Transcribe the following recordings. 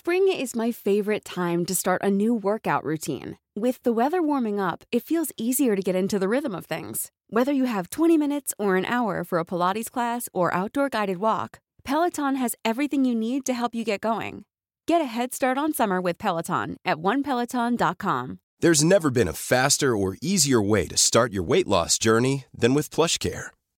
Spring is my favorite time to start a new workout routine. With the weather warming up, it feels easier to get into the rhythm of things. Whether you have 20 minutes or an hour for a Pilates class or outdoor guided walk, Peloton has everything you need to help you get going. Get a head start on summer with Peloton at onepeloton.com. There's never been a faster or easier way to start your weight loss journey than with PlushCare.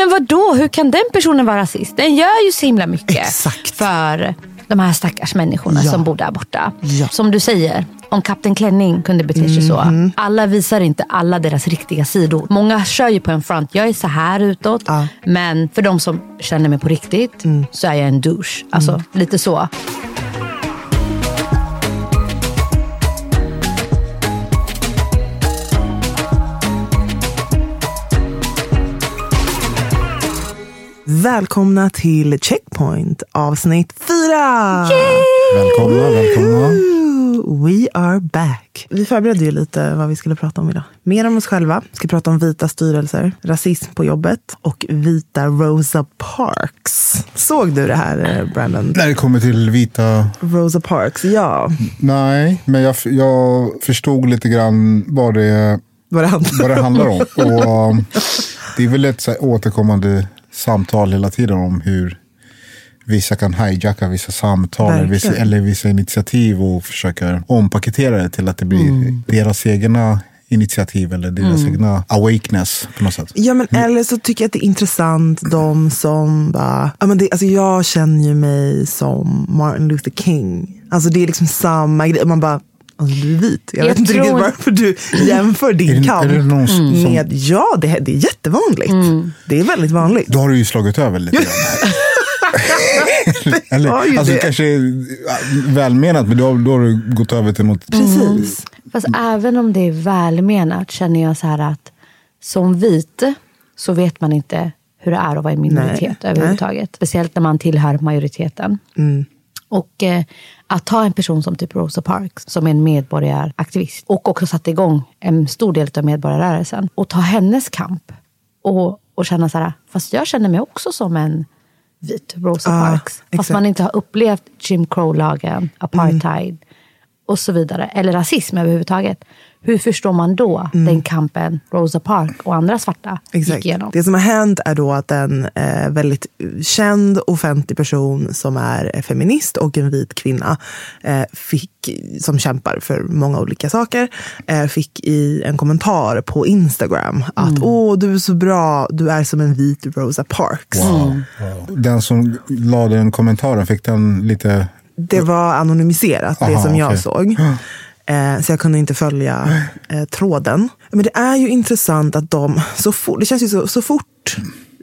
Men vad då? hur kan den personen vara rasist? Den gör ju så himla mycket Exakt. för de här stackars människorna Ja. som bor där borta. Ja. Som du säger, om Kapten Klänning kunde bete sig så. Alla visar inte alla deras riktiga sidor. Många kör ju på en front. Jag är så här utåt. Ja. Men för de som känner mig på riktigt så är jag en douche. Alltså lite så. Välkomna till Checkpoint avsnitt 4! Välkomna, välkomna. We are back. Vi förberedde ju lite vad vi skulle prata om idag. Mer om oss själva. Vi ska prata om vita styrelser, rasism på jobbet och vita Rosa Parks. Såg du det här eh, Brandon? När det kommer till vita... Rosa Parks, ja. Nej, men jag, jag förstod lite grann vad det, Vad det handlar vad det handlar om. Och um, det är väl ett så här, återkommande samtal hela tiden om hur vissa kan hijacka vissa samtal eller vissa, eller vissa initiativ och försöker ompaketera det till att det blir Mm. deras egna initiativ eller deras egna awakeness på något sätt. Ja, men eller så tycker jag att det är intressant de som bara, ja, men det, alltså jag känner ju mig som Martin Luther King. Alltså det är liksom samma grej. Man bara, alltså du är vit. Jag, Jag vet inte riktigt varför du jämför din kamp som- med, ja det, det är jättevanligt. Det är väldigt vanligt. Då har du ju slagit över lite grann. Eller, har ju alltså det. kanske är välmenat, men då, har- då har du gått över till något. Precis. Fast även om det är välmenat känner jag så här att som vit så vet man inte hur det är att vara en minoritet Nej, överhuvudtaget. Speciellt när man tillhör majoriteten. Och eh, att ta en person som typ Rosa Parks, som är en medborgaraktivist och också satte igång en stor del av medborgarrörelsen och ta hennes kamp och, och känna så här, fast jag känner mig också som en vit Rosa Ja, Parks. Fast exakt. man inte har upplevt Jim Crow-lagen, apartheid och så vidare. Eller rasism överhuvudtaget. Hur förstår man då den kampen Rosa Park och andra svarta gick Exakt. igenom? Det som har hänt är då att en eh, väldigt känd offentlig person som är feminist och en vit kvinna eh, fick, som kämpar för många olika saker, eh, fick i en kommentar på Instagram att åh, du är så bra, du är som en vit Rosa Parks. Den som la den kommentaren, fick den lite... Det var anonymiserat, det Aha, som jag okej. såg. Eh, så jag kunde inte följa eh, tråden. Men det är ju intressant att de, så fort, det känns ju så, så fort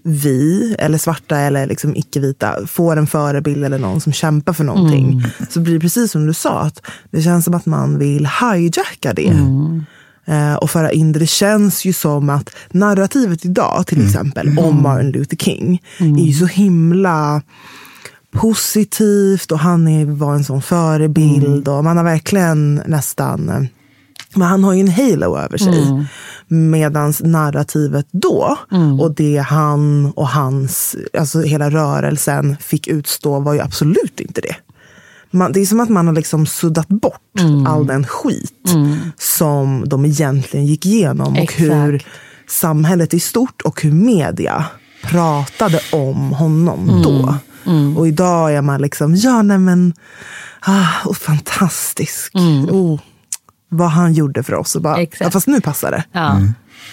vi, eller svarta eller liksom icke-vita, får en förebild eller någon som kämpar för någonting. Så blir det precis som du sa, att det känns som att man vill hijacka det. Eh, och föra in det. Det känns ju som att narrativet idag, till exempel, om Martin Luther King, är ju så himla positivt och han är, var en sån förebild. Och man har verkligen nästan... Men han har ju en halo över sig. Medans narrativet då och det han och hans, alltså hela rörelsen fick utstå var ju absolut inte det. Man, det är som att man har liksom suddat bort all den skit som de egentligen gick igenom. Och Exakt. hur samhället i stort och hur media pratade om honom då. Och idag är man liksom, ja nej men, ah, oh, fantastisk. Oh, vad han gjorde för oss. Och bara, ja, fast nu passar det. Ja.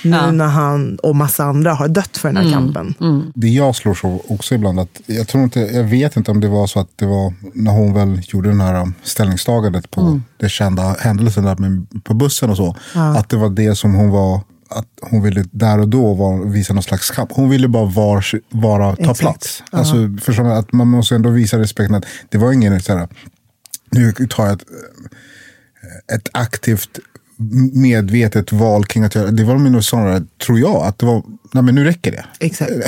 Nu när han och massa andra har dött för den här kampen. Det jag slår så också ibland att jag tror inte, jag vet inte om det var så att det var när hon väl gjorde den här um, ställningstagandet på Mm. det kända händelsen där med, på bussen och så. Att det var det som hon var, att hon ville där och då var, visa någon slags kamp. Hon ville bara var, vara, ta Exakt. plats. Alltså, förstår man, att man måste ändå visa respekten att det var ingen så här, nu tar jag ett, ett aktivt medvetet val kring att göra, det var nog snarare, tror jag, att det var, nej men nu räcker det. Exakt.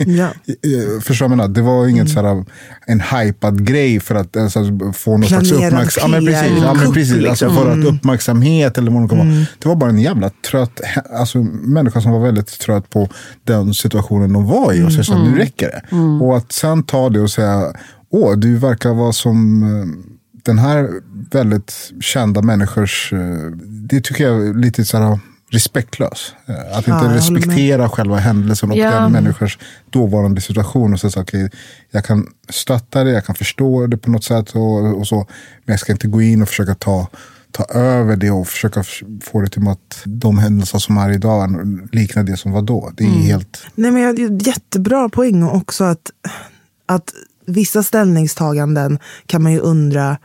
Mm. Ja. Eh, Förstår jag? Det var inget så här, en hypad grej för att alltså, få någon slags Planerad uppmärksamhet. Ja, precis, ja, men precis. Alltså, liksom. för att uppmärksamhet eller vad det kan vara. Det var bara en jävla trött alltså, människa som var väldigt trött på den situationen de var i. Och så, så nu räcker det. Och att sen ta det och säga, åh, du verkar vara som eh, den här väldigt kända människors, eh, det tycker jag är lite så här respektlös. Eh, Att inte respektera själva händelsen och Ja. den människors dåvarande situation. Och så, så, okay, jag kan stötta det, jag kan förstå det på något sätt. Och, och så, men jag ska inte gå in och försöka ta, ta över det och försöka få det till att de händelser som är idag liknar det som var då. Det är helt... Nej, men jag, jättebra poäng också att, att vissa ställningstaganden kan man ju undra,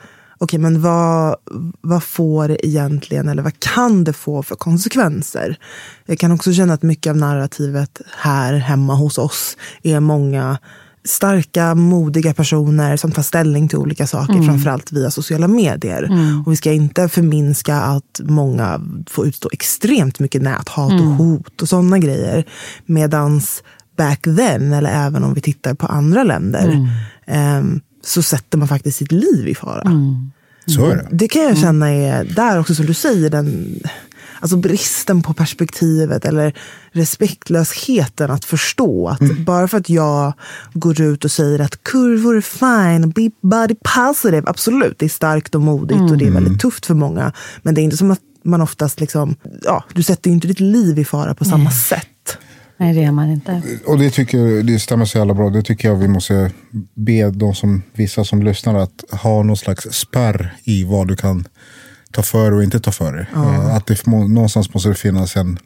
okej men vad, vad får det egentligen eller vad kan det få för konsekvenser? Jag kan också känna att mycket av narrativet här hemma hos oss är många starka, modiga personer som tar ställning till olika saker, framförallt via sociala medier. Och vi ska inte förminska att många får utstå extremt mycket näthat och hot och sådana grejer. Medans back then, eller även om vi tittar på andra länder, ehm, så sätter man faktiskt sitt liv i fara. Så är det. Det kan jag känna är där också som du säger, den, alltså bristen på perspektivet eller respektlösheten att förstå att bara för att jag går ut och säger att kurvor är fine, be body positive, absolut, det är starkt och modigt och det är väldigt tufft för många. Men det är inte som att man oftast liksom, ja, du sätter ju inte ditt liv i fara på samma sätt. Nej, det gör man inte. Och det tycker det stämmer så jävla bra. Det tycker jag vi måste be de som, vissa som lyssnar att ha någon slags spärr i vad du kan ta för och inte ta för dig. Eh, Att det, någonstans måste det finnas en...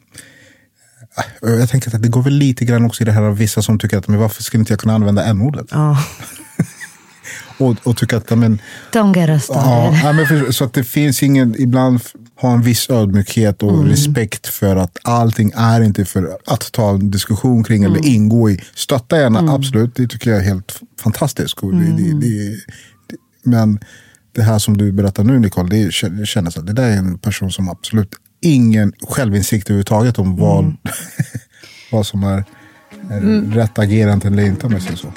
Eh, Jag tänker att det går väl lite grann också i det här av vissa som tycker att men varför skulle inte jag kunna använda n-ordet? Ja. Och, och tycker att men, Don't get us Ja, men för, så att det finns ingen, ibland ha en viss ödmjukhet och respekt för att allting är inte för att ta en diskussion kring eller ingå i. Stötta gärna, absolut, det tycker jag är helt fantastiskt. Och det, det, det, det, men det här som du berättar nu Nicole, det, kändes att det där är en person som absolut ingen självinsikt överhuvudtaget om vad, vad som är, är rätt agerande eller inte jag säger så.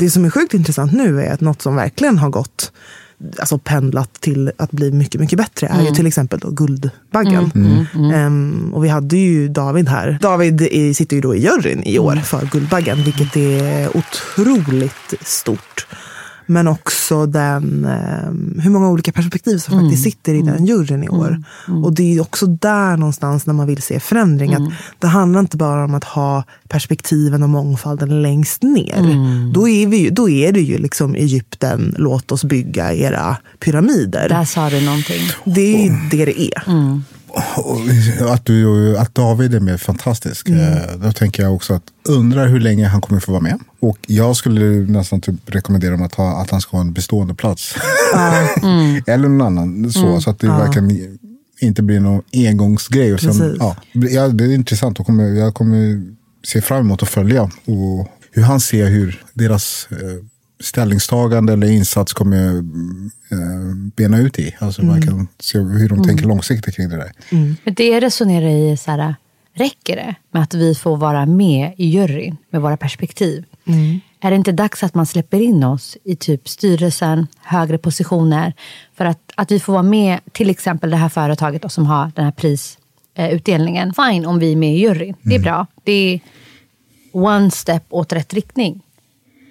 Det som är sjukt intressant nu är att något som verkligen har gått alltså pendlat till att bli mycket, mycket bättre är ju till exempel då Guldbaggen. Ehm, och vi hade ju David här. David är, sitter ju då i juryn i år för Guldbaggen, vilket är otroligt stort. Men också den, ehm, hur många olika perspektiv som faktiskt sitter i den juryn i år. Och det är också där någonstans när man vill se förändring. Att det handlar inte bara om att ha perspektiven och mångfalden längst ner. Då, är vi ju, då är det ju liksom Egypten, låt oss bygga era pyramider. Där sa du någonting. Det är det det är. Att, du, att David är med fantastisk. Eh, Då tänker jag också att undrar hur länge han kommer få vara med. Och jag skulle nästan typ rekommendera honom att, ha, att han ska ha en bestående plats. Eller någon annan. Så, så att det verkligen inte blir någon engångsgrej. Och sen, ja, ja, det är intressant. Jag kommer, jag kommer se fram emot att följa. Och hur han ser hur deras eh, ställningstagande eller insats kommer eh, bena ut i. Alltså verkligen se hur de tänker långsiktigt kring det där. Men det jag resonerar i är så här, räcker det med att vi får vara med i juryn med våra perspektiv? Är det inte dags att man släpper in oss i typ styrelsen, högre positioner? För att, att vi får vara med, till exempel det här företaget då, som har den här prisutdelningen. Fine om vi är med i juryn, det är bra. Det är one step åt rätt riktning.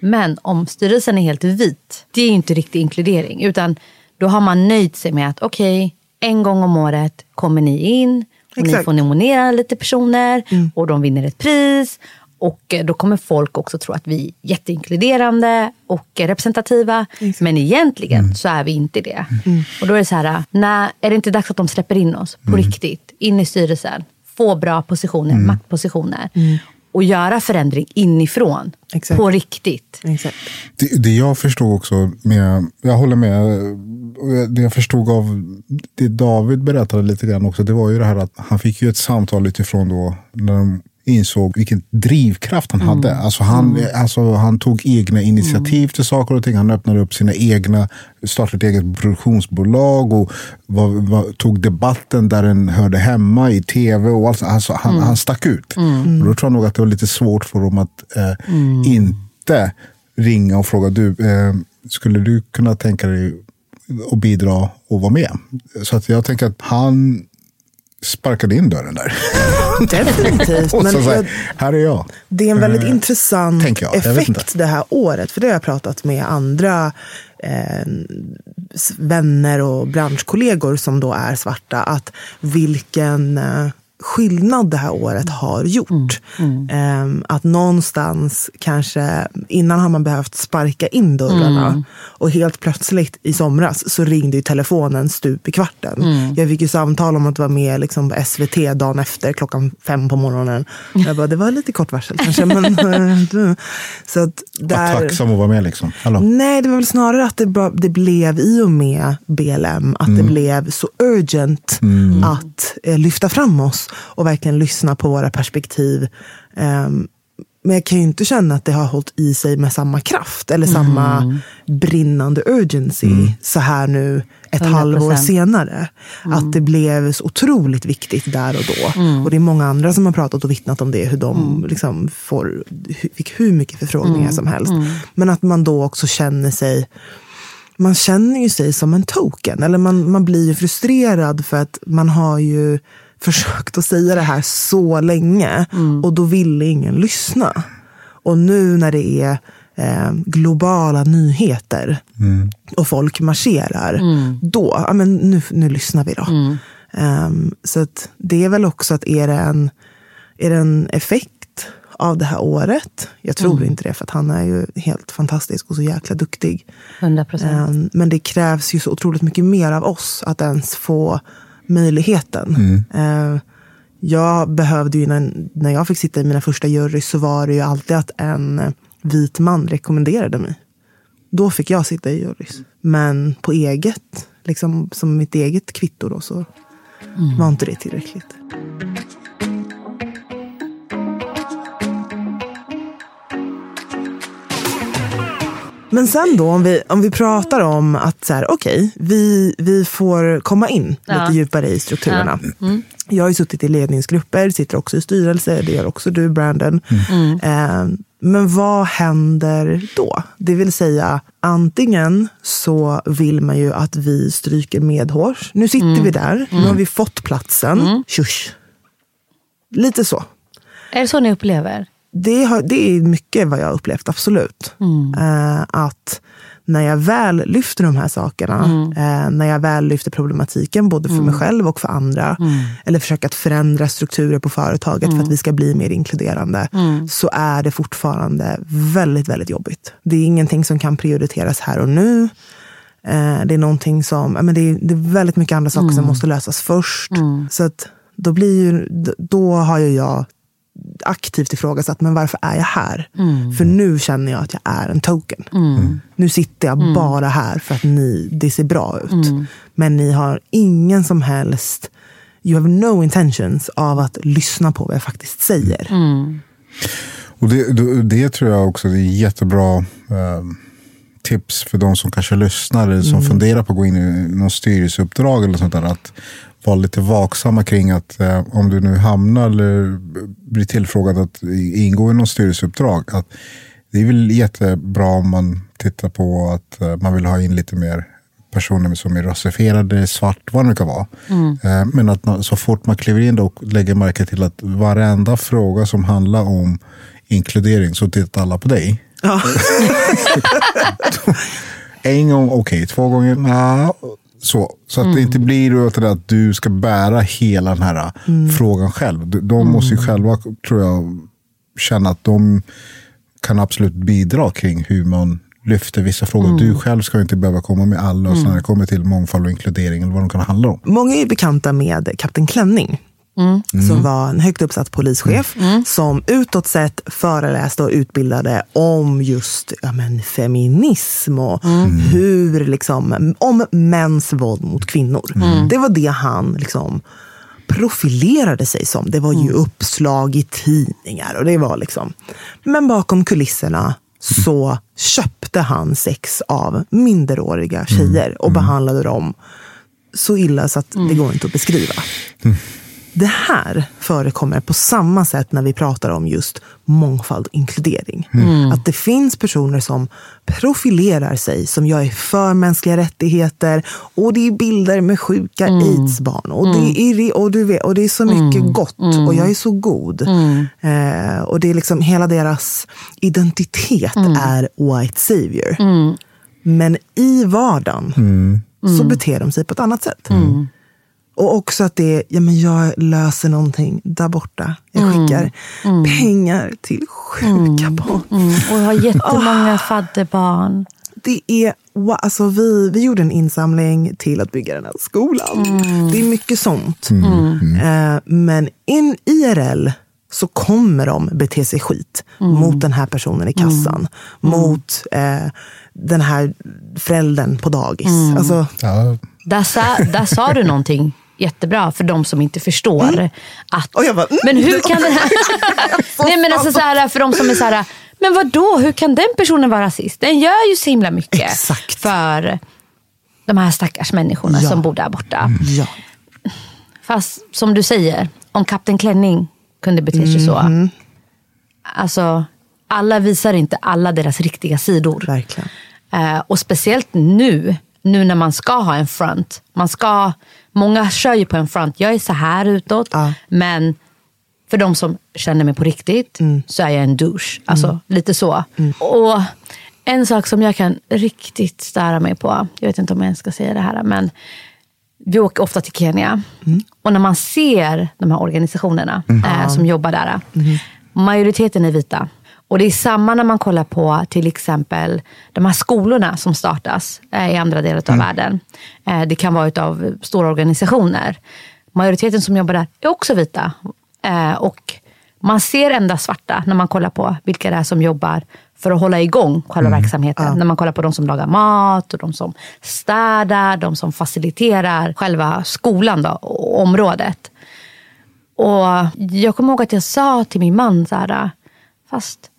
Men om styrelsen är helt vit, det är ju inte riktig inkludering. Utan då har man nöjt sig med att okej, en gång om året kommer ni in och ni Exakt. får nominera lite personer och de vinner ett pris. Och eh, då kommer folk också tro att vi är jätteinkluderande och representativa. Men egentligen så är vi inte det. Och då är det så här, nej, är det inte dags att de släpper in oss på riktigt? In i styrelsen, få bra positioner, maktpositioner. Och göra förändring inifrån, Exakt. på riktigt. Exakt. Det, det jag förstod också, med, jag håller med, det jag förstod av det David berättade lite grann också, det var ju det här att han fick ju ett samtal utifrån då när de insåg vilken drivkraft han hade. Alltså han, alltså han tog egna initiativ till saker och ting. Han öppnade upp sina egna, startade ett eget produktionsbolag och var, var, tog debatten där den hörde hemma i tv. Och allt, alltså han, han stack ut. Och då tror jag nog att det var lite svårt för dem att eh, inte ringa och fråga du, eh, skulle du kunna tänka dig att bidra och vara med? Så att jag tänker att han sparkade in dörren där. Definitivt. Men så, så här, är jag. det är en väldigt Eh, intressant jag. Jag effekt det här året. För det har jag pratat med andra eh, vänner och branschkollegor som då är svarta. Att vilken eh, skillnad det här året har gjort. Eh, att någonstans kanske, innan har man behövt sparka in dörrarna. Och helt plötsligt i somras så ringde ju telefonen stup i kvarten. Jag fick ju samtal om att vara med liksom, på SVT dagen efter klockan fem på morgonen. Jag bara, det var lite kort varsel kanske. Men, eh, så att Var där, tacksam att vara med liksom. Hallå. Nej, det var väl snarare att det, bara, det blev i och med BLM, att det blev så urgent att eh, lyfta fram oss och verkligen lyssna på våra perspektiv. Ehm, men jag kan ju inte känna att det har hållit i sig med samma kraft eller samma brinnande urgency så här nu ett 100%. halvår senare. Att det blev så otroligt viktigt där och då. Och det är många andra som har pratat och vittnat om det, hur de liksom får, fick hur mycket förfrågningar som helst. Men att man då också känner sig man känner ju sig som en token. Eller man, man blir ju frustrerad för att man har ju försökt att säga det här så länge. Och då ville ingen lyssna. Och nu när det är eh, globala nyheter och folk marscherar. Då, ja men nu, nu lyssnar vi då. Ehm, så att det är väl också att är det en, är det en effekt av det här året? Jag tror inte det, för att han är ju helt fantastisk och så jäkla duktig. 100 procent. Ehm, Men det krävs ju så otroligt mycket mer av oss att ens få möjligheten. Ehm, Jag behövde ju, när, när jag fick sitta i mina första jurys så var det ju alltid att en eh, vit man rekommenderade mig. Då fick jag sitta i jurys. Men på eget, liksom som mitt eget kvitto då, så var inte det tillräckligt. Men sen då, om vi, om vi pratar om att så här, okej, vi, vi får komma in Ja. lite djupare i strukturerna. Jag har ju suttit i ledningsgrupper, sitter också i styrelse, det gör också du Brandon. Eh, men vad händer då? Det vill säga, antingen så vill man ju att vi stryker medhårs. Nu sitter vi där, nu har vi fått platsen. Tjusch. Lite så. Är det så ni upplever? Det, har, det är mycket vad jag har upplevt, absolut. Eh, att när jag väl lyfter de här sakerna, eh, när jag väl lyfter problematiken både för mig själv och för andra, eller försöker att förändra strukturer på företaget för att vi ska bli mer inkluderande, så är det fortfarande väldigt, väldigt jobbigt. Det är ingenting som kan prioriteras här och nu. Eh, det är någonting som, men det är, det är väldigt mycket andra saker som måste lösas först. Så att då blir ju, då har ju jag aktivt ifrågasatt, men varför är jag här? För nu känner jag att jag är en token. Nu sitter jag bara här för att ni, det ser bra ut. Men ni har ingen som helst, you have no intentions av att lyssna på vad jag faktiskt säger. Och det, det, det tror jag också är jättebra eh, tips för de som kanske lyssnar eller som funderar på att gå in i någon styrelseuppdrag eller sånt där. Att vara lite vaksamma kring att eh, om du nu hamnar eller blir tillfrågad att ingå i någon styrelseuppdrag. Att det är väl jättebra om man tittar på att eh, man vill ha in lite mer personer som är rasifierade, svart, vad det nu kan vara. Eh, Men att så fort man kliver in då och lägger märke till att varenda fråga som handlar om inkludering så tittar alla på dig. Ja. En gång, okej, två gånger, nah, så. Så att det inte blir att du ska bära hela den här frågan själv. De- De måste ju själva, tror jag, känna att de kan absolut bidra kring hur man lyfter vissa frågor. Mm. Du själv ska inte behöva komma med alla och när det kommer till mångfald och inkludering eller vad de kan handla om. Många är bekanta med Kapten Klänning. Mm. Som var en högt uppsatt polischef som utåt sett föreläste och utbildade om just ja, men, feminism och hur, liksom, om mäns våld mot kvinnor. Det var det han liksom, profilerade sig som. Det var ju uppslag i tidningar. och det var liksom. Men bakom kulisserna så köpte han sex av minderåriga tjejer och behandlade dem så illa så att det går inte att beskriva. Det här förekommer på samma sätt när vi pratar om just mångfald och inkludering. Att det finns personer som profilerar sig som jag är för mänskliga rättigheter och det är bilder med sjuka aidsbarn och, det är, och, du vet, och det är så mycket gott och jag är så god. Eh, och det är liksom hela deras identitet är white savior. Men i vardagen så beter de sig på ett annat sätt. Och också att det är, ja men jag löser någonting där borta. Jag skickar pengar till sjuka barn. Och jag har jättemånga fadderbarn. Det är, alltså vi, vi gjorde en insamling till att bygga den här skolan. Det är mycket sånt. Eh, men in IRL så kommer de bete sig skit mot den här personen i kassan. Mot eh, den här föräldern på dagis. Alltså, Ja, Där sa, där sa du någonting jättebra för de som inte förstår. Att, Och jag bara, mm. men hur kan det här... Nej men alltså så här, för de som är så här, men vad då? hur kan den personen vara rasist? Den gör ju så himla mycket Exakt. för de här stackars människorna Ja. som bor där borta. ja. Fast som du säger, om Kapten Klänning kunde bete sig så. Mhm. Alltså, alla visar inte alla deras riktiga sidor. Verkligen. Eh, och speciellt nu, nu när man ska ha en front. Man ska, många kör ju på en front. Jag är så här utåt, Ja. men för de som känner mig på riktigt så är jag en douche. Alltså lite så. Och en sak som jag kan riktigt störa mig på, jag vet inte om jag ens ska säga det här, men vi åker ofta till Kenya. Och när man ser de här organisationerna eh, som jobbar där. Majoriteten är vita. Och det är samma när man kollar på till exempel de här skolorna som startas eh, i andra delar av världen. Eh, det kan vara av stora organisationer. Majoriteten som jobbar där är också vita. Eh, och man ser endast svarta när man kollar på vilka det är som jobbar för att hålla igång själva verksamheten. När man kollar på de som lagar mat, och de som städar, de som faciliterar själva skolan då, och området. Och jag kommer ihåg att jag sa till min man så här, fast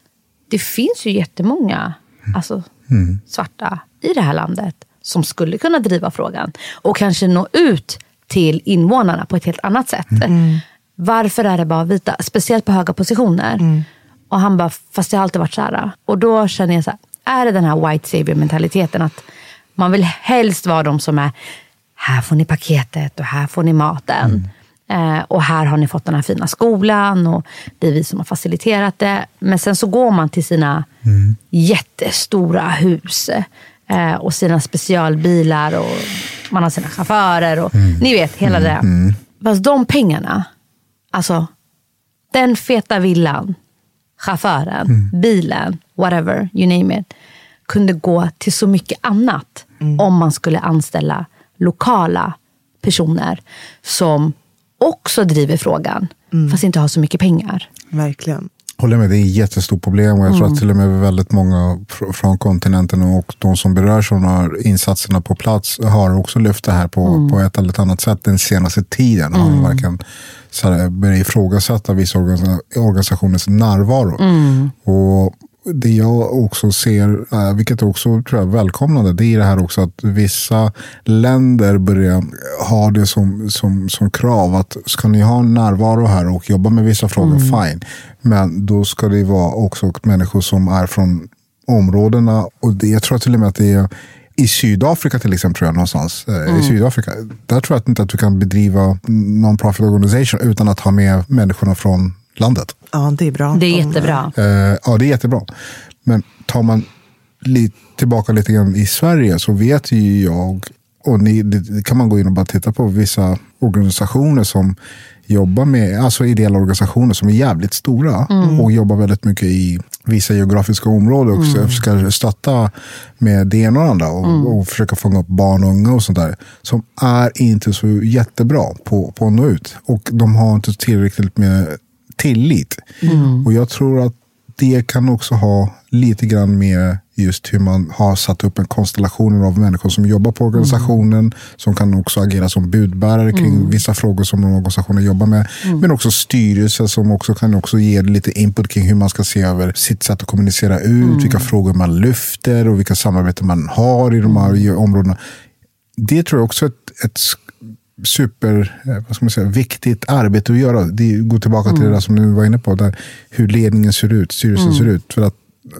det finns ju jättemånga alltså, svarta i det här landet som skulle kunna driva frågan och kanske nå ut till invånarna på ett helt annat sätt. Varför är det bara vita? Speciellt på höga positioner. Och han bara, fast det har alltid varit så här. Och då känner jag så här, är det den här white savior mentaliteten att man vill helst vara de som är, här får ni paketet och här får ni maten. Eh, och här har ni fått den här fina skolan och det är vi som har faciliterat det. Men sen så går man till sina jättestora hus eh, och sina specialbilar och man har sina chaufförer och ni vet hela det. Fast de pengarna, alltså den feta villan, chauffören, bilen, whatever, you name it, kunde gå till så mycket annat om man skulle anställa lokala personer som också driver frågan, fast inte har så mycket pengar. Verkligen. håller med, det är ett jättestort problem och jag tror att till och med väldigt många fr- från kontinenten och de som berörs av de här insatserna på plats har också lyft det här på, på ett eller annat sätt den senaste tiden. Har de verkligen så här, börjat ifrågasätta vissa organisa- organisationers närvaro. Och det jag också ser, eh, vilket också tror jag är välkomnande, det är det här också att vissa länder börjar ha det som, som, som krav att ska ni ha en närvaro här och jobba med vissa frågor, fine. Men då ska det vara också människor som är från områdena och det, jag tror till och med att det är i Sydafrika till exempel, tror jag någonstans. eh, I Sydafrika, där tror jag inte att du kan bedriva non-profit organisation utan att ha med människorna från landet. Ja, det är bra. Det är jättebra. Eh, ja, det är jättebra. Men tar man li- tillbaka lite grann i Sverige så vet ju jag, och ni, det, kan man gå in och bara titta på vissa organisationer som jobbar med alltså ideella organisationer som är jävligt stora och jobbar väldigt mycket i vissa geografiska områden och mm. ska stötta med det ena och andra och, mm. och försöka fånga upp barn och unga och sånt där. Som är inte så jättebra på, på att nå ut. Och de har inte tillräckligt med tillit. Mm. Och jag tror att det kan också ha lite grann med just hur man har satt upp en konstellation av människor som jobbar på organisationen, mm. som kan också agera som budbärare kring mm. vissa frågor som organisationen jobbar med. Mm. Men också styrelse som också kan också ge lite input kring hur man ska se över sitt sätt att kommunicera ut, mm. vilka frågor man lyfter och vilka samarbeten man har i de här mm. områdena. Det tror jag också är ett, ett super eh, vad ska man säga, viktigt arbete att göra. Det går tillbaka till det där som du var inne på, där hur ledningen ser ut, styrelsen ser ut. För att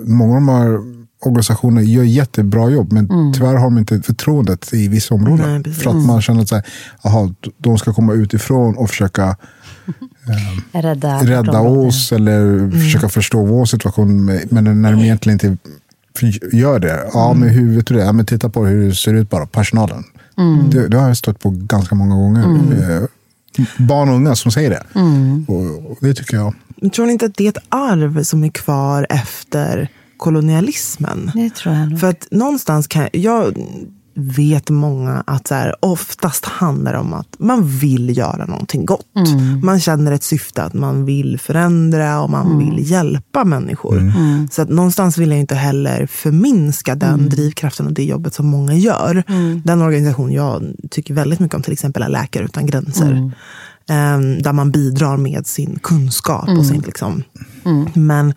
många av de här organisationer gör jättebra jobb, men mm. tyvärr har de inte förtroendet i vissa områden. Nej, för att man känner att aha, de ska komma utifrån och försöka eh, rädda, rädda oss eller mm. försöka förstå vår situation. Men när de egentligen inte gör det, ja, mm. men hur vet du det? Ja, men titta på hur det ser ut bara, personalen. Mm. Det, det, har jag stött på ganska många gånger. Mm. Eh, barn och unga som säger det. Mm. Och, och, det tycker jag. Men tror ni inte att det är ett arv som är kvar efter kolonialismen. Det tror jag nog. För att någonstans kan jag vet många att så här, oftast handlar det om att man vill göra någonting gott. Mm. Man känner ett syfte att man vill förändra och man mm. vill hjälpa människor. Mm. mm. Så att någonstans vill jag inte heller förminska den mm. drivkraften och det jobbet som många gör. Mm. Den organisation jag tycker väldigt mycket om till exempel är Läkare utan gränser. Um, där man bidrar med sin kunskap och sin liksom. Men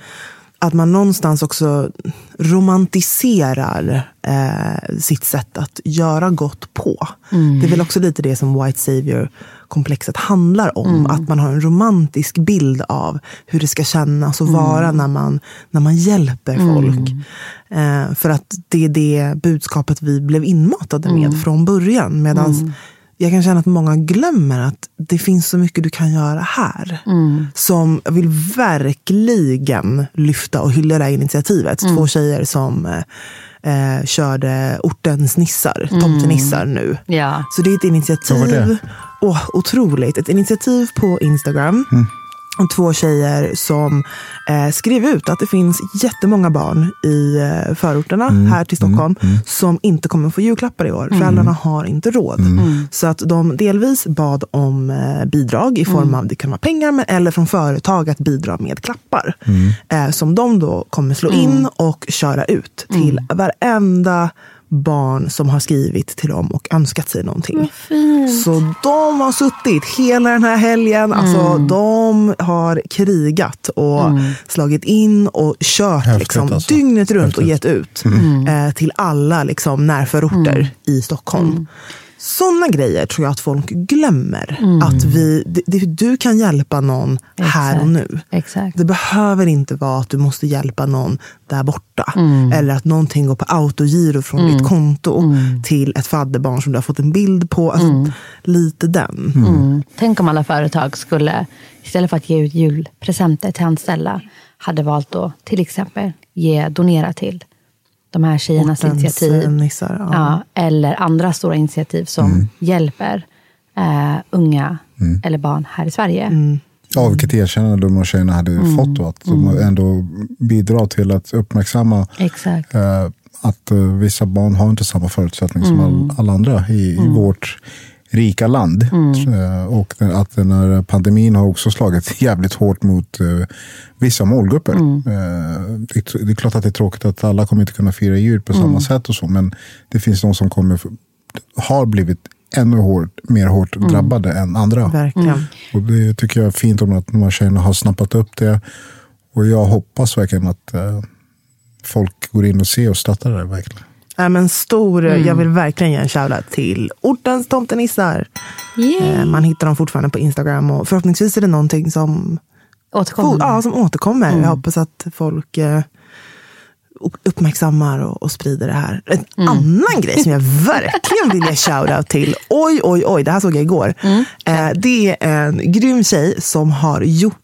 att man någonstans också romantiserar eh, sitt sätt att göra gott på. Mm. Det är väl också lite det som White Savior-komplexet handlar om. Mm. Att man har en romantisk bild av hur det ska kännas och vara mm. när, man, när man hjälper folk. Mm. Eh, för att det är det budskapet vi blev inmatade med mm. från början. Medan mm jag kan känna att många glömmer att det finns så mycket du kan göra här. Mm. Som jag vill verkligen lyfta och hylla det här initiativet. Mm. Två tjejer som eh, eh körde ortens nissar, mm. tomtenissar nu. Ja. Så det är ett initiativ. Åh, otroligt. Ett initiativ på Instagram. Mm två tjejer som eh, skrev ut att det finns jättemånga barn i eh, förorterna mm, här till Stockholm mm, mm. som inte kommer få julklappar i år. Mm. Föräldrarna har inte råd. Mm. Så att de delvis bad om eh, bidrag i form mm. av det kan vara pengar men, eller från företag att bidra med klappar. Eh, som de då kommer slå in och köra ut till varenda barn som har skrivit till dem och önskat sig någonting. Så de har suttit hela den här helgen. Alltså, mm. Alltså, de har krigat och mm. slagit in och kört Häftigt, liksom, alltså. dygnet runt Häftigt. och gett ut mm. eh, till alla liksom, närförorter mm. i Stockholm. Sådana grejer tror jag att folk glömmer. Mm. Att vi, det, du kan hjälpa någon Exakt. här och nu. Exakt. Det behöver inte vara att du måste hjälpa någon där borta. Mm. Eller att någonting går på autogiro från mm. ditt konto mm. till ett fadderbarn som du har fått en bild på. Alltså, mm. Lite den. Mm. Tänk om alla företag skulle, istället för att ge ut julpresenter till anställda, hade valt att till exempel ge, donera till de här tjejernas Ortens initiativ. Nissar, ja. Ja, eller andra stora initiativ som mm. hjälper eh, unga mm. eller barn här i Sverige. Mm. Ja, vilket erkännande de här tjejerna hade mm. fått då. Att de mm. ändå bidrar till att uppmärksamma Exakt. Eh, att eh, vissa barn har inte samma förutsättningar som all, alla andra i, i vårt rika land. Mm. Eh, och att den här pandemin har också slagit jävligt hårt mot uh, vissa målgrupper. Mm. Uh, det, är klart att det är tråkigt att alla kommer inte kunna fira jul på mm. samma sätt och så, men det finns de som kommer, har blivit ännu hårt, mer hårt mm. drabbade än andra. Verkligen. Och det tycker jag är fint om att de här tjejerna har snappat upp det. Och jag hoppas verkligen att folk går in och ser och stöttar det verkligen. Ja, men stor, mm. Jag vill verkligen ge en shoutout till ortens tomtenissar. Eh, man hittar dem fortfarande på Instagram och förhoppningsvis är det någonting som återkommer. Ja, som återkommer. Mm. Jag hoppas att folk eh, uppmärksammar och, och, sprider det här. En mm. annan grej som jag verkligen vill ge shoutout till. Oj, oj, oj, det här såg jag igår. Mm. Eh, det är en grym tjej som har gjort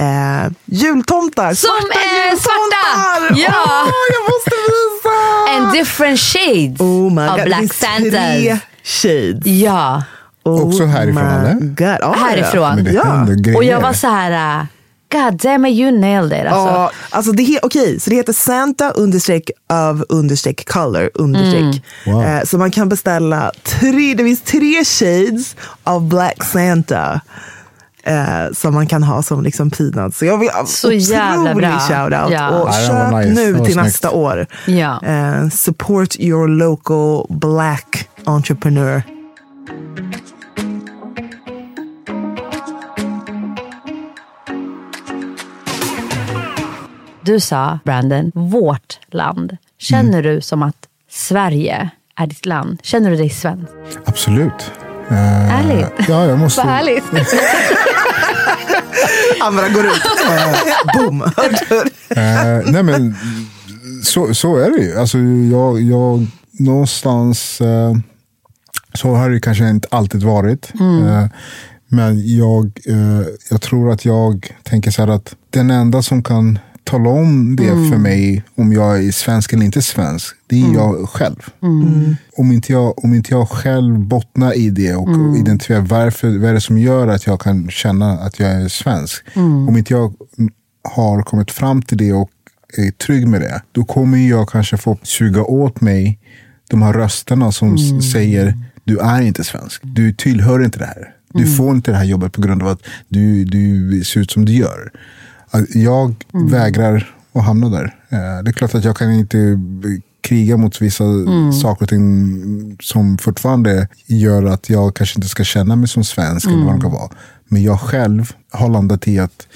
eh, jultomtar. Som svarta är svarta! Ja. Oh, jag måste visa! And different shades oh my of God. Black Santa. Tre shades. Ja. Oh Också härifrån, eller? God. Ja, Härifrån. Ja. Och jag var så här, uh, God damn it, you nailed it. Alltså. Ja, alltså det, he- okej, så det heter Santa understreck of understreck color understreck. Wow. Eh, så man kan beställa tre, det finns tre shades av Black Santa. Eh, som man kan ha som liksom peanuts. Så jag vill Så jävla bra. shoutout. Ja. Och köp nice. Nu till snyggt. nästa år. Ja. Eh, support your local black entrepreneur. Du sa, Brandon, vårt land. Känner du som att Sverige är ditt land? Känner du dig svensk? Absolut. Eh, Ärligt? Ja, jag måste... Vad härligt. Andra går ut. Boom. Eh, nej men så, så är det ju. Alltså, jag, jag, någonstans eh, så har det kanske inte alltid varit. Eh, men jag, eh, jag tror att jag tänker så här att den enda som kan tala om det för mig om jag är svensk eller inte svensk, det är jag själv. Om, inte jag, om inte jag själv bottnar i det och, och identifierar varför, vad är det som gör att jag kan känna att jag är svensk. Om inte jag har kommit fram till det och är trygg med det, då kommer jag kanske få suga åt mig de här rösterna som s- säger du är inte svensk, du tillhör inte det här. Du får inte det här jobbet på grund av att du, du ser ut som du gör. Jag vägrar att hamna där. Eh, Det är klart att jag kan inte kriga mot vissa saker och ting som fortfarande gör att jag kanske inte ska känna mig som svensk eller vad det kan vara. Men jag själv har landat i att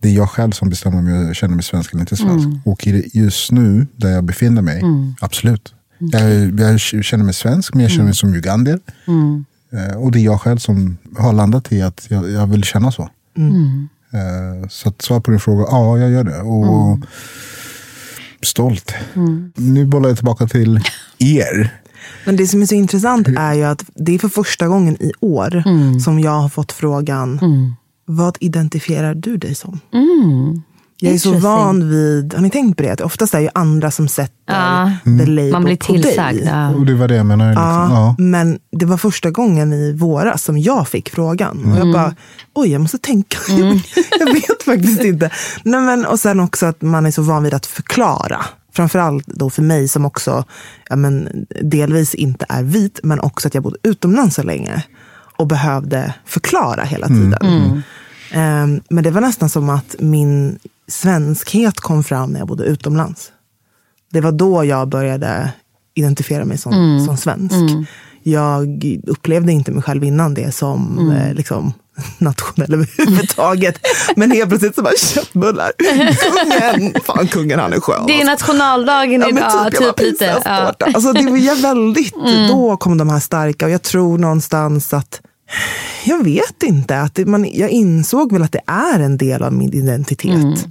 det är jag själv som bestämmer om jag känner mig svensk eller inte svensk. Och i det- just nu, där jag befinner mig, absolut. Jag, jag känner mig svensk, men jag känner mig som ugandier. Eh, Och det är jag själv som har landat i att jag, jag vill känna så. Eh, Så att svar på din fråga, ja jag gör det. Och stolt. Nu bollar jag tillbaka till er. Men det som är så intressant är ju att det är för första gången i år som jag har fått frågan, vad identifierar du dig som? Jag är så van vid, har ni tänkt på det? Att oftast är det ju andra som sätter Ja. the label Man blir på tillsagd. dig. Ja. Och det var det jag menade. Liksom. Ja, Ja. Men det var första gången i våras som jag fick frågan. Och jag bara, oj jag måste tänka. jag vet faktiskt inte. Nej, men, och sen också att man är så van vid att förklara. Framförallt då för mig som också ja, men, delvis inte är vit, men också att jag bodde utomlands så länge. Och behövde förklara hela tiden. Ehm, men det var nästan som att min svenskhet kom fram när jag bodde utomlands. Det var då jag började identifiera mig som, som svensk. Jag upplevde inte mig själv innan det som eh, liksom, nationell överhuvudtaget. Men helt plötsligt så bara köttbullar. Kungen, fan kungen han är skön. Det är alltså. nationaldagen Ja, men idag, typ, jag typ, lite. Ja. prinsesstårta. Alltså, det var väldigt, då kom de här starka och jag tror någonstans att jag vet inte, att det, man, jag insåg väl att det är en del av min identitet.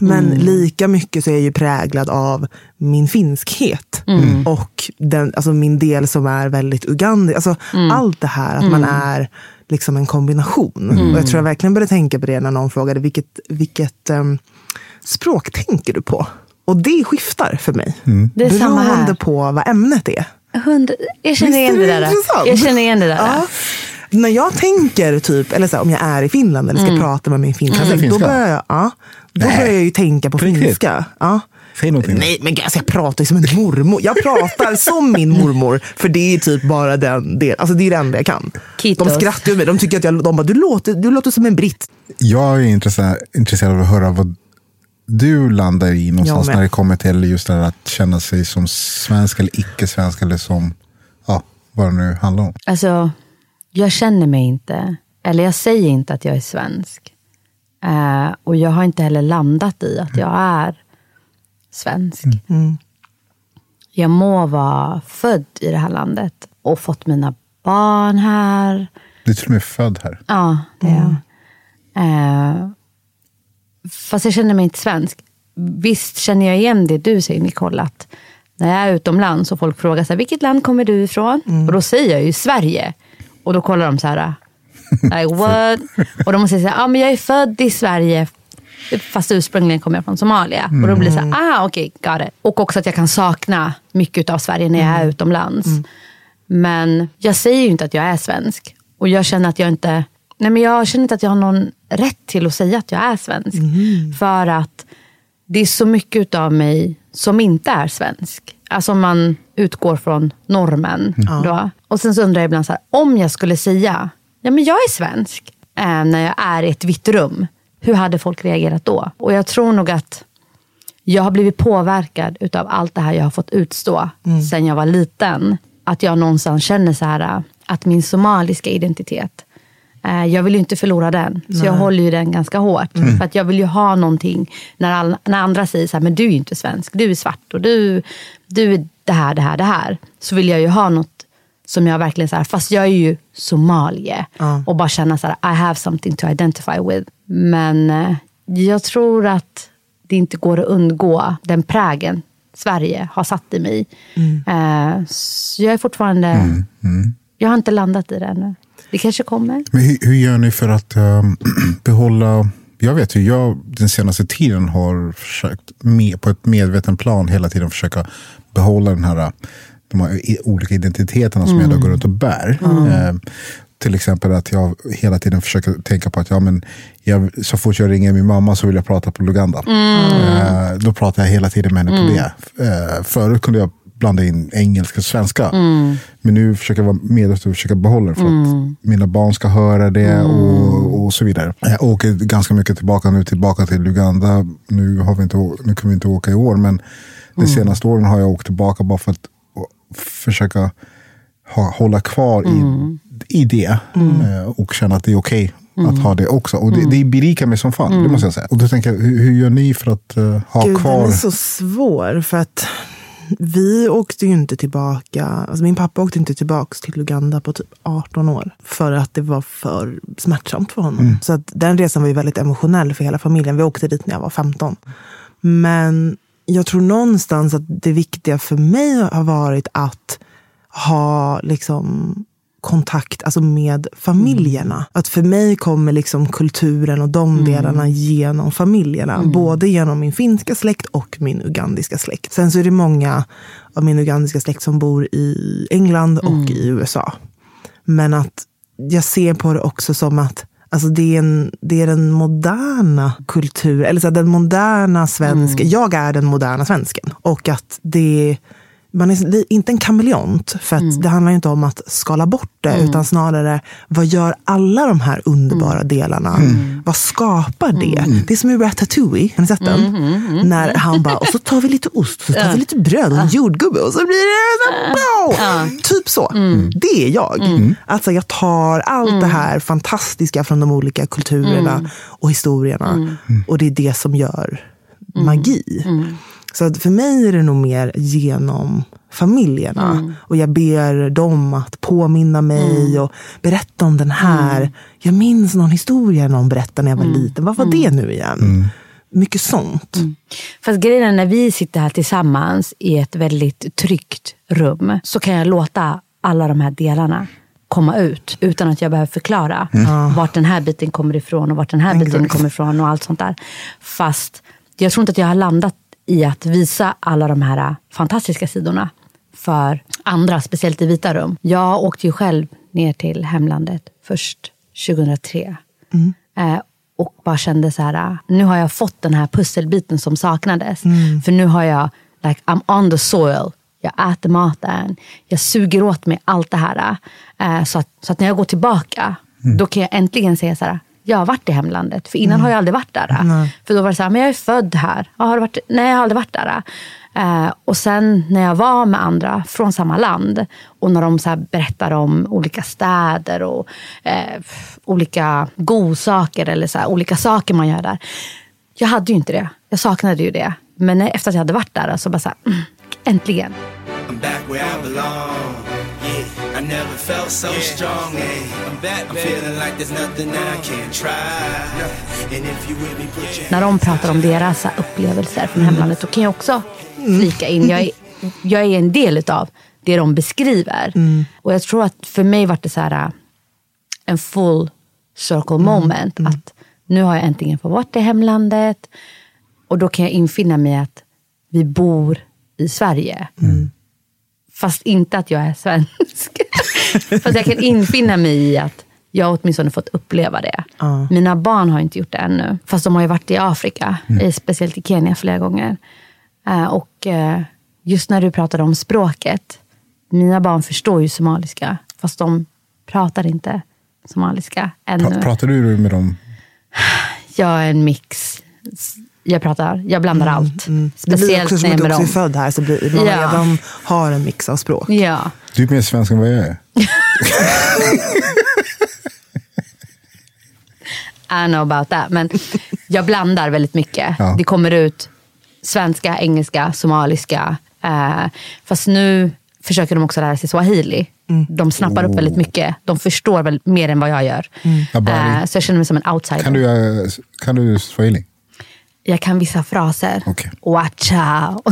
Men lika mycket så är jag ju präglad av min finskhet. Och den, alltså min del som är väldigt ugandi. Alltså Allt det här, att man är liksom en kombination. Och jag tror jag verkligen började tänka på det när någon frågade vilket, vilket ehm, språk tänker du på? Och det skiftar för mig. Det är samma Beroende här. på vad ämnet är. Hund, jag känner igen det det där. Jag känner igen det där. Ja. När jag tänker, typ, eller så här, om jag är i Finland eller ska prata med min finska släkt, då börjar jag, ja, då börjar jag ju tänka på riktigt? finska. Ja. Säg någonting. Nej, men alltså, jag pratar ju som en mormor. Jag pratar som min mormor, för det är typ bara den delen. Alltså det är det enda jag kan. Kitos. De skrattar ju åt mig. De tycker att jag, de bara, du låter, du låter som en britt. Jag är intresserad, intresserad av att höra vad du landar i någonstans när det kommer till just det här att känna sig som svensk eller icke-svensk eller som, ja, vad det nu handlar om. Alltså, jag känner mig inte, eller jag säger inte att jag är svensk. Eh, och jag har inte heller landat i att jag är svensk. Jag må vara född i det här landet och fått mina barn här. Du är till och med född här. Ja, det är jag. Eh, fast jag känner mig inte svensk. Visst känner jag igen det du säger Nicole, att när jag är utomlands och folk frågar så här, vilket land kommer du ifrån? Och då säger jag ju Sverige. Och då kollar de så här, like what? Och då måste säga, ja men jag är född i Sverige. Fast ursprungligen kommer jag från Somalia. Och då blir det så här, ah okej, okay, got it. Och också att jag kan sakna mycket av Sverige när jag är utomlands. Men jag säger ju inte att jag är svensk. Och jag känner att jag inte Nej, men jag känner inte att jag har någon rätt till att säga att jag är svensk. För att det är så mycket av mig som inte är svensk. Alltså om man utgår från normen. Då. Och sen så undrar jag ibland så här, om jag skulle säga, ja men jag är svensk, eh, när jag är i ett vitt rum. Hur hade folk reagerat då? Och jag tror nog att jag har blivit påverkad utav allt det här jag har fått utstå sen jag var liten. Att jag någonstans känner så här, att min somaliska identitet, jag vill ju inte förlora den. Så jag håller ju den ganska hårt. För att jag vill ju ha någonting, när, all, när andra säger så här, men du är ju inte svensk, du är svart och du, du är det här, det här, det här. Så vill jag ju ha något som jag verkligen, så här, fast jag är ju somalier. Och bara känna så här, I have something to identify with. Men eh, jag tror att det inte går att undgå den prägen Sverige har satt i mig. Eh, så jag är fortfarande, jag har inte landat i det ännu. Det kanske kommer. Men hur, hur gör ni för att ehm, behålla... Jag vet ju, jag den senaste tiden har försökt med, på ett medveten plan hela tiden försöka behålla den här, de här olika identiteterna som jag då går runt och bär. Ehm, till exempel att jag hela tiden försöker tänka på att ja, men jag, så fort jag ringer min mamma så vill jag prata på Luganda. Eh, då pratar jag hela tiden med henne på det. Eh, förut kunde jag blanda in engelska och svenska. Men nu försöker jag vara medveten och försöka behålla det för att mina barn ska höra det och, och så vidare. Jag åker ganska mycket tillbaka nu tillbaka till Uganda. Nu, har vi inte, nu kan vi inte åka i år men de senaste åren har jag åkt tillbaka bara för att försöka ha, hålla kvar i, i det eh, och känna att det är okej att ha det också. Och det, det berikar mig som fan, det måste jag säga. Och då tänker jag, hur, hur gör ni för att eh, ha Gud, kvar? den är så svår. För att vi åkte ju inte tillbaka. Alltså min pappa åkte inte tillbaka till Uganda på typ 18 år. För att det var för smärtsamt för honom. Så att den resan var ju väldigt emotionell för hela familjen. Vi åkte dit när jag var 15. Men jag tror någonstans att det viktiga för mig har varit att ha liksom kontakt alltså med familjerna. Att för mig kommer liksom kulturen och de delarna genom familjerna. Både genom min finska släkt och min ugandiska släkt. Sen så är det många av min ugandiska släkt som bor i England och i USA. Men att jag ser på det också som att Alltså det, är en, det är den moderna kulturen, eller så den moderna svensken. Jag är den moderna svensken. Och att det man är inte en kameleont, för att det handlar inte om att skala bort det, utan snarare vad gör alla de här underbara delarna? Vad skapar det? Det är som i Ratatouille, har ni sett den? När han bara, och så tar vi lite ost, så tar vi lite bröd och en jordgubbe och så blir det så! Typ så. Det är jag. Alltså jag tar allt det här fantastiska från de olika kulturerna och historierna. Och det är det som gör magi. Så att för mig är det nog mer genom familjerna. Och jag ber dem att påminna mig och berätta om den här. Jag minns någon historia någon berättade när jag var liten. Vad var det nu igen? Mycket sånt. Fast grejen är när vi sitter här tillsammans i ett väldigt tryggt rum så kan jag låta alla de här delarna komma ut utan att jag behöver förklara vart den här biten kommer ifrån och vart den här biten kommer ifrån och allt sånt där. Fast jag tror inte att jag har landat i att visa alla de här fantastiska sidorna för andra, speciellt i vita rum. Jag åkte ju själv ner till hemlandet först 2003. Eh, och bara kände så här, nu har jag fått den här pusselbiten som saknades. För nu har jag, like I'm on the soil. Jag äter maten, jag suger åt mig allt det här. Eh, så, att, så att när jag går tillbaka, då kan jag äntligen säga så här, jag har varit i hemlandet. För innan har jag aldrig varit där. För då var det så här, men jag är född här. Ja, har du varit? Nej, jag har aldrig varit där. Eh, och sen när jag var med andra från samma land och när de så här berättar om olika städer och eh, olika godsaker eller så här, olika saker man gör där. Jag hade ju inte det. Jag saknade ju det. Men efter att jag hade varit där så bara så här, mm, äntligen. I'm back where I belong. Yeah, never felt so strong. Hey, I'm back. I'm feeling like there's nothing I can't try. And if you with me, put your när de pratar om deras upplevelser från hemlandet, då kan jag också flika in. Jag är, jag är en del av det de beskriver. Och jag tror att för mig var det så här äh, en full circle moment. Att nu har jag äntligen fått vara i hemlandet. Och då kan jag infinna mig att vi bor i Sverige. Fast inte att jag är svensk. Fast jag kan infinna mig i att Jag har åtminstone fått uppleva det. Mina barn har inte gjort det ännu. Fast de har ju varit i Afrika, eh, speciellt i Kenya flera gånger. Eh, och eh, just när du pratade om språket. Mina barn förstår ju somaliska, fast de pratar inte somaliska ännu. Pra, pratar du med dem? Jag är en mix. Jag pratar, jag blandar allt. Det blir Speciellt också som när att jag du är med dem. född här, så blir, man Ja. redan har en mix av språk. Ja. Du är mer svensk än vad jag är. I know about that. Men jag blandar väldigt mycket. Ja. Det kommer ut svenska, engelska, somaliska. Eh, fast nu försöker de också lära sig swahili. De snappar upp väldigt mycket. De förstår väl mer än vad jag gör. Habari. Eh, så jag känner mig som en outsider. Kan du, kan du swahili? Jag kan vissa fraser. Okej. Watcha.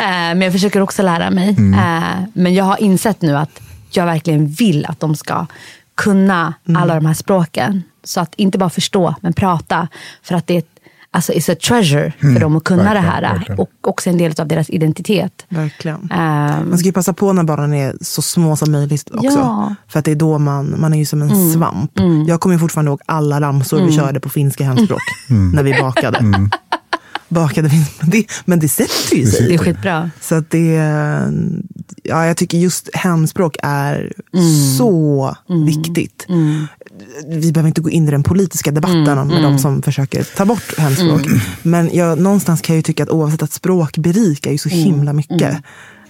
Eh, men jag försöker också lära mig. Mm. Eh, Men jag har insett nu att jag verkligen vill att de ska kunna Mm. alla de här språken. Så att inte bara förstå, men prata. För att det är alltså, it's a treasure för dem att kunna Mm. Verkligen, det här. verkligen. Och också en del av deras identitet. Verkligen. Ehm, Man ska ju passa på när barnen är så små som möjligt också. Ja. Mm. För att det är då man, man är ju som en svamp. Jag kommer fortfarande ihåg alla ramsor vi körde på finska hemspråk. När vi bakade. Bakade finska. Men det, sätter ju sig. det är skitbra. Så att det, ja, jag tycker just hemspråk är Mm. så viktigt. Vi behöver inte gå in i den politiska debatten Mm. med de som försöker ta bort hemspråk. Men jag, någonstans kan jag ju tycka att oavsett att språk berikar ju så Mm. himla mycket.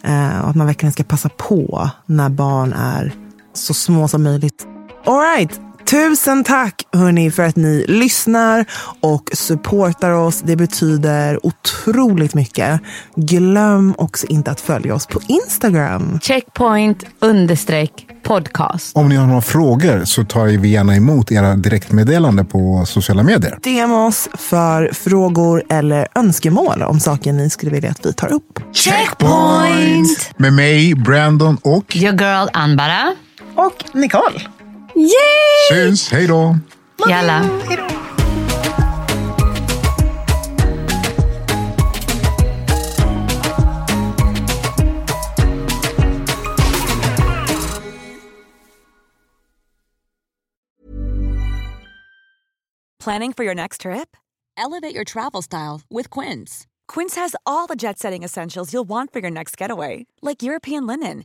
Eh, och att man verkligen ska passa på när barn är så små som möjligt. All right. Tusen tack hörni för att ni lyssnar och supportar oss. Det betyder otroligt mycket. Glöm också inte att följa oss på Instagram. Checkpoint understreck podcast. Om ni har några frågor så tar vi gärna emot era direktmeddelande på sociala medier. DM oss för frågor eller önskemål om saker ni skulle vilja att vi tar upp. Checkpoint! Med mig, Brandon och Your girl Anbara. Och Nicole. Syns. Hej då! Jalla. Planning for your next trip? Elevate your travel style with Quince. Quince has all the jet setting essentials you'll want for your next getaway, like European linen,